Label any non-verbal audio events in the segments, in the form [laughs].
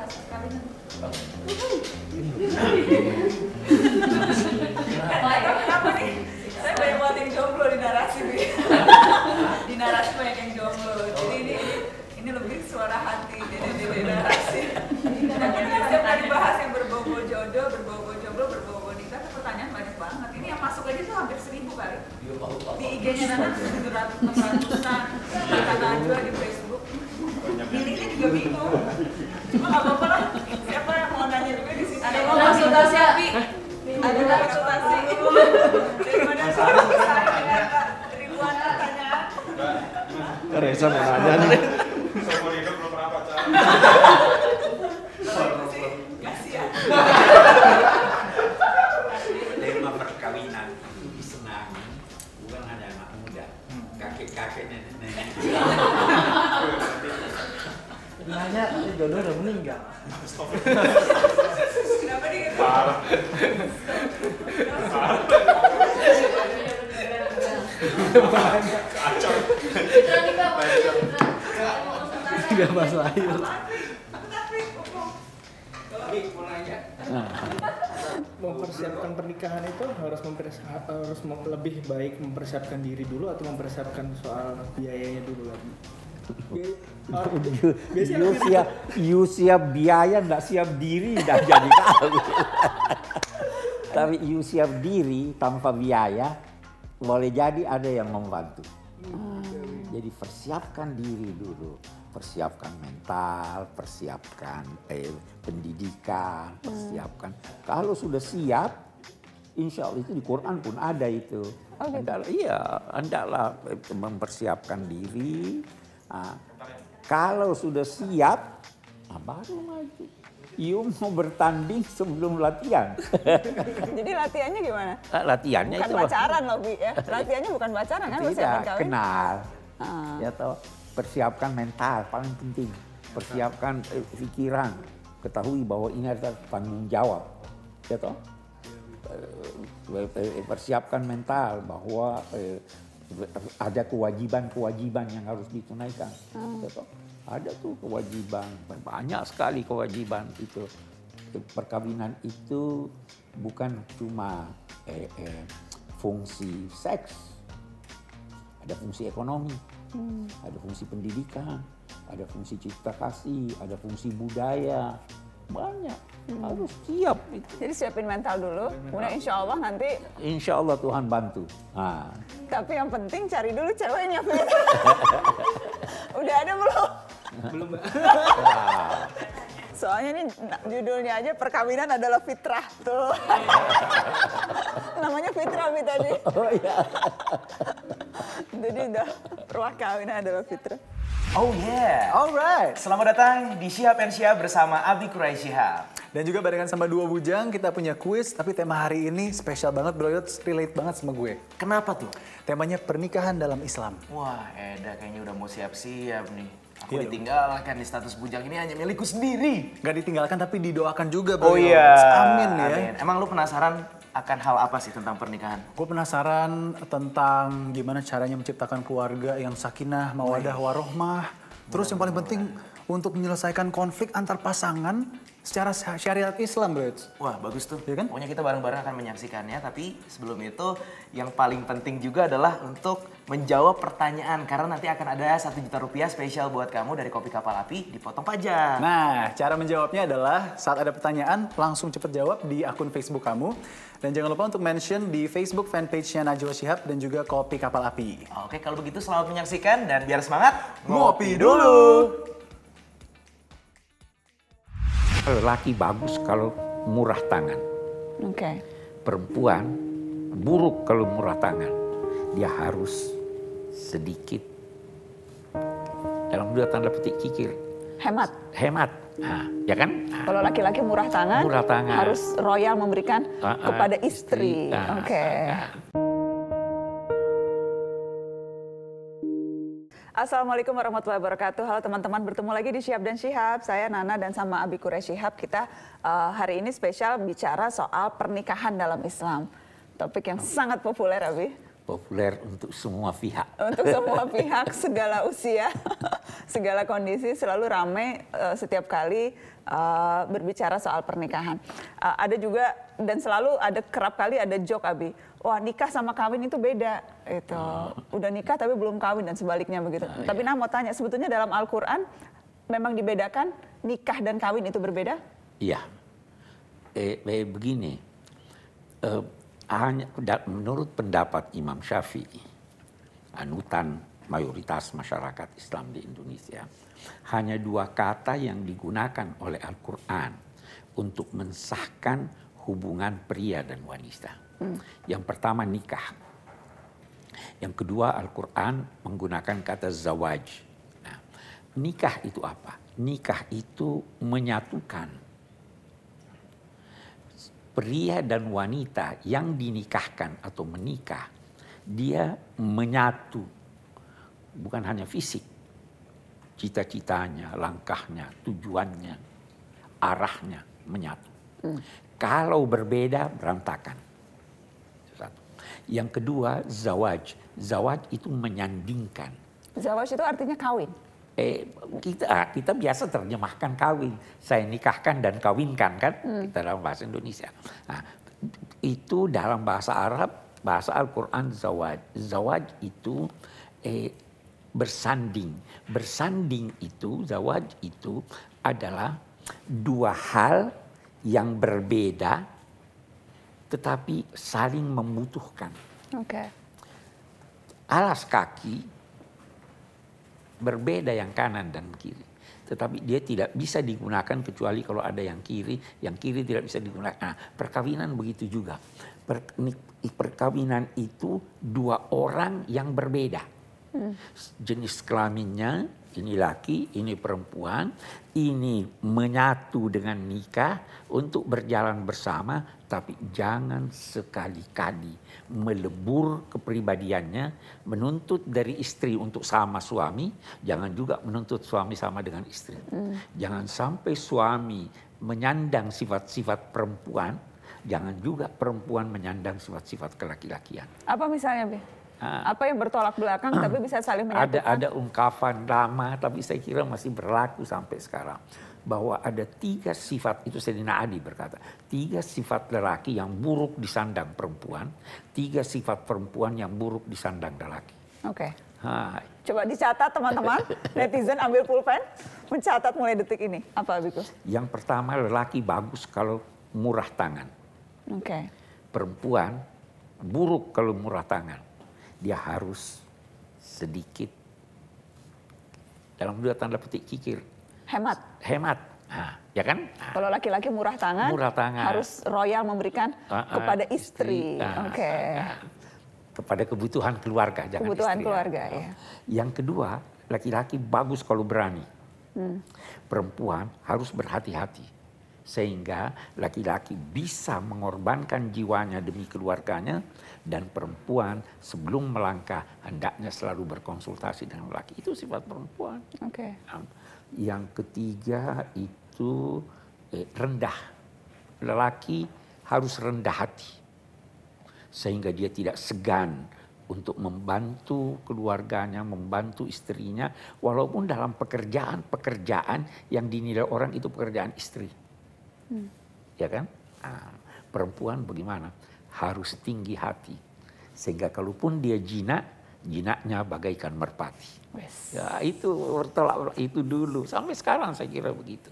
bahas perkawinan. Kenapa nih? Saya banyak banget yang jomblo di narasi nih. di narasi banyak yang jomblo. Jadi ini ini lebih suara hati dari narasi. Setiap kali bahas yang jodoh, jomblo, berbau-bau nikah, tuh pertanyaan banyak banget. Ini yang masuk aja tuh hampir seribu kali. Di IG-nya Nana tujuh ratus enam ratusan, kata Najwa di Facebook. Pilihnya juga bingung. Cuma nggak apa-apa lah. Siapa yang mau nanya juga di sini? Ada yang mau konsultasi Abi? Ada konsultasi? Daripada saya dengan ribuan pertanyaan. Reza mau nanya nih. Seumur hidup belum pernah pacaran. Kalau itu sih, kasihan. tema perkawinan itu disenangi bukan ada anak muda kakek-kakek nenek-nenek Nanya, jodoh udah meninggal. Kenapa dia gitu? Parah. Kacau. Gak pas mau Nah, mempersiapkan pernikahan itu harus harus lebih baik mempersiapkan diri dulu atau mempersiapkan soal biayanya dulu lagi. You, siap, you siap biaya, nggak siap diri, dah jadi kawin. [laughs] Tapi you siap diri tanpa biaya, boleh jadi ada yang membantu. Jadi persiapkan diri dulu, persiapkan mental, persiapkan eh, pendidikan, persiapkan. Kalau sudah siap, insya Allah itu di Quran pun ada itu. Hendaklah, iya, hendaklah eh, mempersiapkan diri. Ah, kalau sudah siap, ah, baru maju. You mau bertanding sebelum latihan. [laughs] Jadi latihannya gimana? Ah, Latihannya Bukan itu pacaran loh, Bi. Ya. Latihannya bukan pacaran kan? persiapan tidak kawin. kenal Ah. ya toh persiapkan mental paling penting persiapkan eh, pikiran ketahui bahwa ini adalah tanggung jawab ya toh Eh, eh, persiapkan mental bahwa eh, ada kewajiban-kewajiban yang harus ditunaikan ya toh ada tuh kewajiban banyak sekali kewajiban itu. Perkawinan itu bukan cuma eh, eh, fungsi seks. Ada fungsi ekonomi, ada fungsi pendidikan, ada fungsi cipta kasih, ada fungsi budaya, banyak harus siap itu. Jadi siapin mental dulu, kemudian insya Allah nanti. Insya Allah Tuhan bantu. Nah, Tapi yang penting cari dulu ceweknya, [laughs] Bi. Udah ada belum? Belum Mbak. [laughs] Soalnya ini judulnya aja perkawinan adalah fitrah tuh. [laughs] Namanya fitrah Bi tadi. oh iya. Jadi udah perkawinan adalah fitrah. Oh yeah. Alright. Selamat datang di Syihab and Syihab bersama Abi Kurai Syihab. Dan juga barengan sama dua bujang kita punya kuis tapi tema hari ini spesial banget bro relate banget sama gue. Kenapa tuh? Temanya pernikahan dalam Islam. Wah, Eda kayaknya udah mau siap-siap nih. Aku Iya ditinggalkan di status bujang ini hanya milikku sendiri. Gak ditinggalkan tapi didoakan juga bro Oh Yots. iya. Amin ya. Amin. Emang lu penasaran akan hal apa sih tentang pernikahan? Gue penasaran tentang gimana caranya menciptakan keluarga yang sakinah, mawadah, warohmah. Terus yang paling penting untuk menyelesaikan konflik antar pasangan secara syariat Islam, bro. Wah, bagus tuh. Iya kan? Pokoknya kita bareng-bareng akan menyaksikannya, tapi sebelum itu yang paling penting juga adalah untuk menjawab pertanyaan karena nanti akan ada satu juta rupiah spesial buat kamu dari Kopi Kapal Api dipotong pajak. Nah, cara menjawabnya adalah saat ada pertanyaan langsung cepet jawab di akun Facebook kamu. Dan jangan lupa untuk mention di Facebook fanpage-nya Najwa Shihab dan juga Kopi Kapal Api. Oke, kalau begitu selamat menyaksikan dan biar semangat, Ngopi dulu. Laki bagus kalau murah tangan. Oke. Perempuan buruk kalau murah tangan. Dia harus sedikit dalam dua tanda petik kikir Hemat. hemat. Nah, ya kan? Nah, Kalau laki-laki murah tangan, Murah tangan. harus royal memberikan Ah, ah, kepada istri. istri. Ah, Oke. ah, Assalamualaikum warahmatullahi wabarakatuh. Halo teman-teman, bertemu lagi di Syihab dan Syihab. Saya Nana dan sama Abi Kure Syihab. Kita eh, hari ini spesial bicara soal pernikahan dalam Islam. Topik yang sangat populer, Abi. populer untuk semua pihak. Untuk semua [laughs] pihak, segala usia, [laughs] segala kondisi selalu ramai eh, setiap kali eh, berbicara soal pernikahan. Eh, ada juga dan selalu ada kerap kali ada joke Abi. Wah nikah sama kawin itu beda, itu udah nikah tapi belum kawin dan sebaliknya begitu. Tapi nah mau tanya sebetulnya dalam Al-Quran memang dibedakan nikah dan kawin itu berbeda? Iya. Eh, eh, begini, eh, hanya menurut pendapat Imam Syafi'i, anutan mayoritas masyarakat Islam di Indonesia, hanya dua kata yang digunakan oleh Al-Quran untuk mensahkan hubungan pria dan wanita. Yang pertama nikah. Yang kedua Al-Quran menggunakan kata zawaj. Nah, nikah itu apa? Nikah itu menyatukan pria dan wanita yang dinikahkan atau menikah, dia menyatu. Bukan hanya fisik. Cita-citanya, langkahnya, tujuannya, arahnya menyatu. Kalau berbeda, berantakan. Yang kedua, zawaj. Zawaj itu menyandingkan. Zawaj itu artinya kawin. Eh, kita ah, kita biasa terjemahkan kawin. Saya nikahkan dan kawinkan kan kita dalam bahasa Indonesia. Nah, itu dalam bahasa Arab, bahasa Al-Qur'an zawaj. Zawaj itu eh, bersanding. Bersanding itu zawaj itu adalah dua hal yang berbeda tetapi saling membutuhkan. Oke. Alas kaki berbeda yang kanan dan kiri. Tetapi dia tidak bisa digunakan kecuali kalau ada yang kiri, yang kiri tidak bisa digunakan. Nah, perkawinan begitu juga. Per- perkawinan itu dua orang yang berbeda. Jenis kelaminnya, ini laki, ini perempuan, ini menyatu dengan nikah untuk berjalan bersama, tapi jangan sekali-kali melebur kepribadiannya, menuntut dari istri untuk sama suami, jangan juga menuntut suami sama dengan istri. Jangan sampai suami menyandang sifat-sifat perempuan, jangan juga perempuan menyandang sifat-sifat kelaki-lakian. Apa misalnya, Bi? Ah. Apa yang bertolak belakang tapi bisa saling Ada menyatukan? ada ungkapan lama tapi saya kira masih berlaku sampai sekarang bahwa ada tiga sifat itu Sayyidina Ali berkata tiga sifat lelaki yang buruk disandang perempuan tiga sifat perempuan yang buruk disandang lelaki. Oke. Ha, Coba dicatat teman-teman, [laughs] netizen ambil pulpen, mencatat mulai detik ini. Apa Biku? yang pertama lelaki bagus kalau murah tangan, Oke. perempuan buruk kalau murah tangan. Dia harus sedikit dalam dua tanda petik kikir Hemat. hemat, Nah, ya kan? Nah, Kalau laki-laki murah tangan, Murah tangan. harus royal memberikan Ah, ah, kepada istri. Ah, Oke. ah, ah. Kepada kebutuhan keluarga, jangan Kebutuhan istri, keluarga, ya. ya. Yang kedua, laki-laki bagus kalau berani. Hmm. Perempuan harus berhati-hati. Sehingga laki-laki bisa mengorbankan jiwanya demi keluarganya. Dan perempuan sebelum melangkah hendaknya selalu berkonsultasi dengan laki. Itu sifat perempuan. Oke. Nah, Yang ketiga itu eh, rendah. Lelaki harus rendah hati. Sehingga dia tidak segan untuk membantu keluarganya, membantu istrinya. Walaupun dalam pekerjaan-pekerjaan yang dinilai orang itu pekerjaan istri. Ya kan? Nah, perempuan bagaimana? Harus tinggi hati. Sehingga kalaupun dia jinak, jinaknya bagaikan merpati. Wes. Ya itu bertolak itu dulu sampai sekarang saya kira begitu.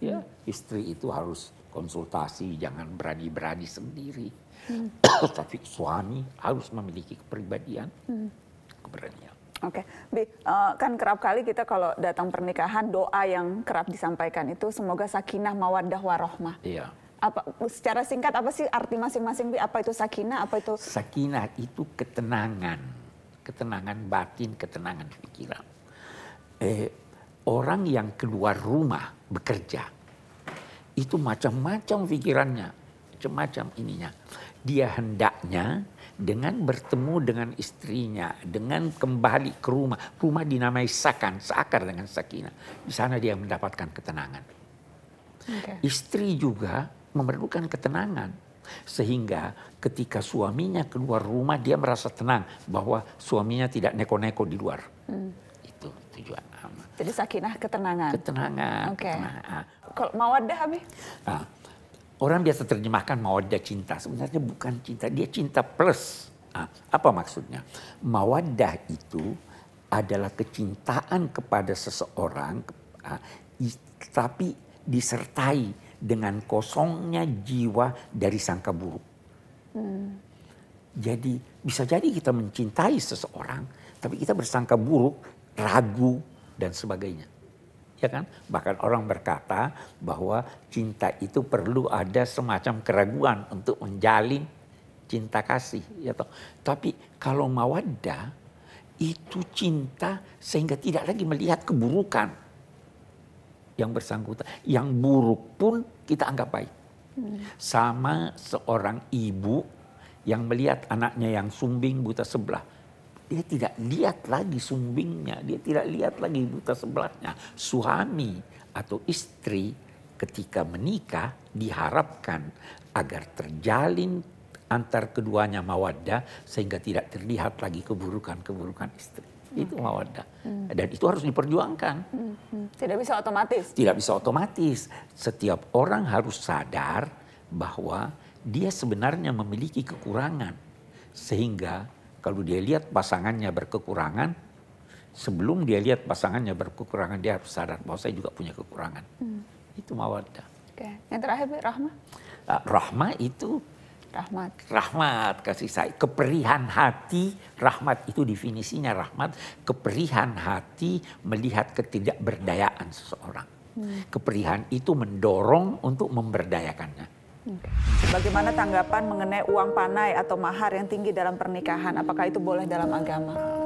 Ya istri itu harus konsultasi, jangan berani-berani sendiri. [coughs] Tapi suami harus memiliki kepribadian, keberanian. Oke, Bi, eh, kan kerap kali kita kalau datang pernikahan doa yang kerap disampaikan itu semoga sakinah mawaddah warohmah. Iya. Apa secara singkat apa sih arti masing-masing Bi? Apa itu sakinah? Apa itu Sakinah itu ketenangan, ketenangan batin, ketenangan pikiran. Eh, orang yang keluar rumah bekerja itu macam-macam pikirannya, macam-macam ininya. Dia hendaknya dengan bertemu dengan istrinya, dengan kembali ke rumah, rumah dinamai sakan, seakar dengan sakinah. Di sana dia mendapatkan ketenangan. Oke. Istri juga memerlukan ketenangan. Sehingga ketika suaminya keluar rumah dia merasa tenang bahwa suaminya tidak neko-neko di luar. Itu tujuan. Jadi sakinah ketenangan. ketenangan. Oke. ketenangan. Kalau mawaddah Abi? Nah, orang biasa terjemahkan mawaddah cinta. Sebenarnya bukan cinta, dia cinta plus. Nah, apa maksudnya? Mawaddah itu adalah kecintaan kepada seseorang, ah, tapi disertai dengan kosongnya jiwa dari sangka buruk. Jadi bisa jadi kita mencintai seseorang, tapi kita bersangka buruk, ragu dan sebagainya. Ya kan? Bahkan orang berkata bahwa cinta itu perlu ada semacam keraguan untuk menjalin cinta kasih, ya toh. Tapi kalau mawaddah itu cinta sehingga tidak lagi melihat keburukan yang bersangkutan. Yang buruk pun kita anggap baik. Sama seorang ibu yang melihat anaknya yang sumbing buta sebelah. Dia tidak lihat lagi sumbingnya, dia tidak lihat lagi buta sebelahnya. Suami atau istri ketika menikah diharapkan agar terjalin antar keduanya mawaddah sehingga tidak terlihat lagi keburukan-keburukan istri. Itu mawaddah. Dan itu harus diperjuangkan. Hmm, Tidak bisa otomatis. Tidak bisa otomatis. Setiap orang harus sadar bahwa dia sebenarnya memiliki kekurangan. Sehingga kalau dia lihat pasangannya berkekurangan, sebelum dia lihat pasangannya berkekurangan, dia harus sadar bahwa saya juga punya kekurangan. Itu mawaddah. Oke. Yang terakhir Bi, rahmah. Ah, Rahmah itu Rahmat. rahmat kasih sayang keperihan hati rahmat itu definisinya rahmat keperihan hati melihat ketidakberdayaan seseorang keperihan itu mendorong untuk memberdayakannya Bagaimana tanggapan mengenai uang panai atau mahar yang tinggi dalam pernikahan? Apakah itu boleh dalam agama?